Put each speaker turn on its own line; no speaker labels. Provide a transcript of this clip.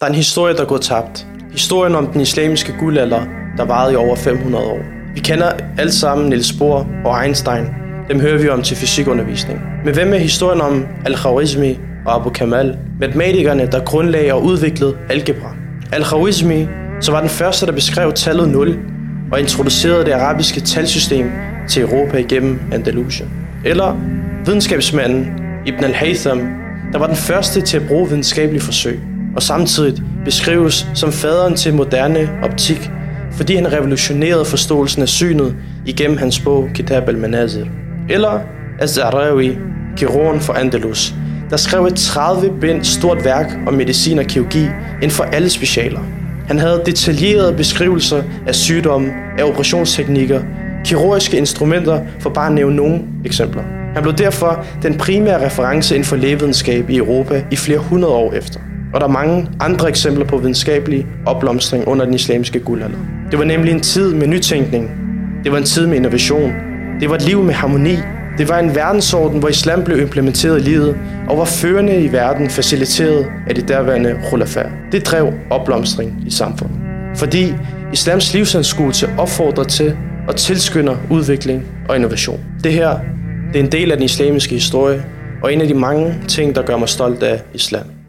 Der er en historie, der går tabt. Historien om den islamiske guldalder, der varede i over 500 år. Vi kender alle sammen Niels Bohr og Einstein. Dem hører vi om til fysikundervisning. Men hvem er historien om Al-Khwarizmi og Abu Kamal, matematikerne, der grundlagde og udviklede algebra? Al-Khwarizmi, så var den første, der beskrev tallet 0 og introducerede det arabiske talsystem til Europa igennem Andalusien. Eller videnskabsmanden Ibn al-Haytham, der var den første til at bruge videnskabelige forsøg og samtidig beskrives som faderen til moderne optik, fordi han revolutionerede forståelsen af synet igennem hans bog Kitab al-Manazir. Eller Az-Zahrawi, kirurgen for Andalus, der skrev et 30 bind stort værk om medicin og kirurgi inden for alle specialer. Han havde detaljerede beskrivelser af sygdomme, af operationsteknikker, kirurgiske instrumenter, for bare at nævne nogle eksempler. Han blev derfor den primære reference inden for lægevidenskab i Europa i flere hundrede år efter. Og der er mange andre eksempler på videnskabelig opblomstring under den islamiske guldalder. Det var nemlig en tid med nytænkning. Det var en tid med innovation. Det var et liv med harmoni. Det var en verdensorden, hvor islam blev implementeret i livet, og var førende i verden faciliteret af det derværende khulafa. Det drev opblomstring i samfundet. Fordi islams livsanskuelse opfordrer til og tilskynder udvikling og innovation. Det her det er en del af den islamiske historie, og en af de mange ting, der gør mig stolt af islam.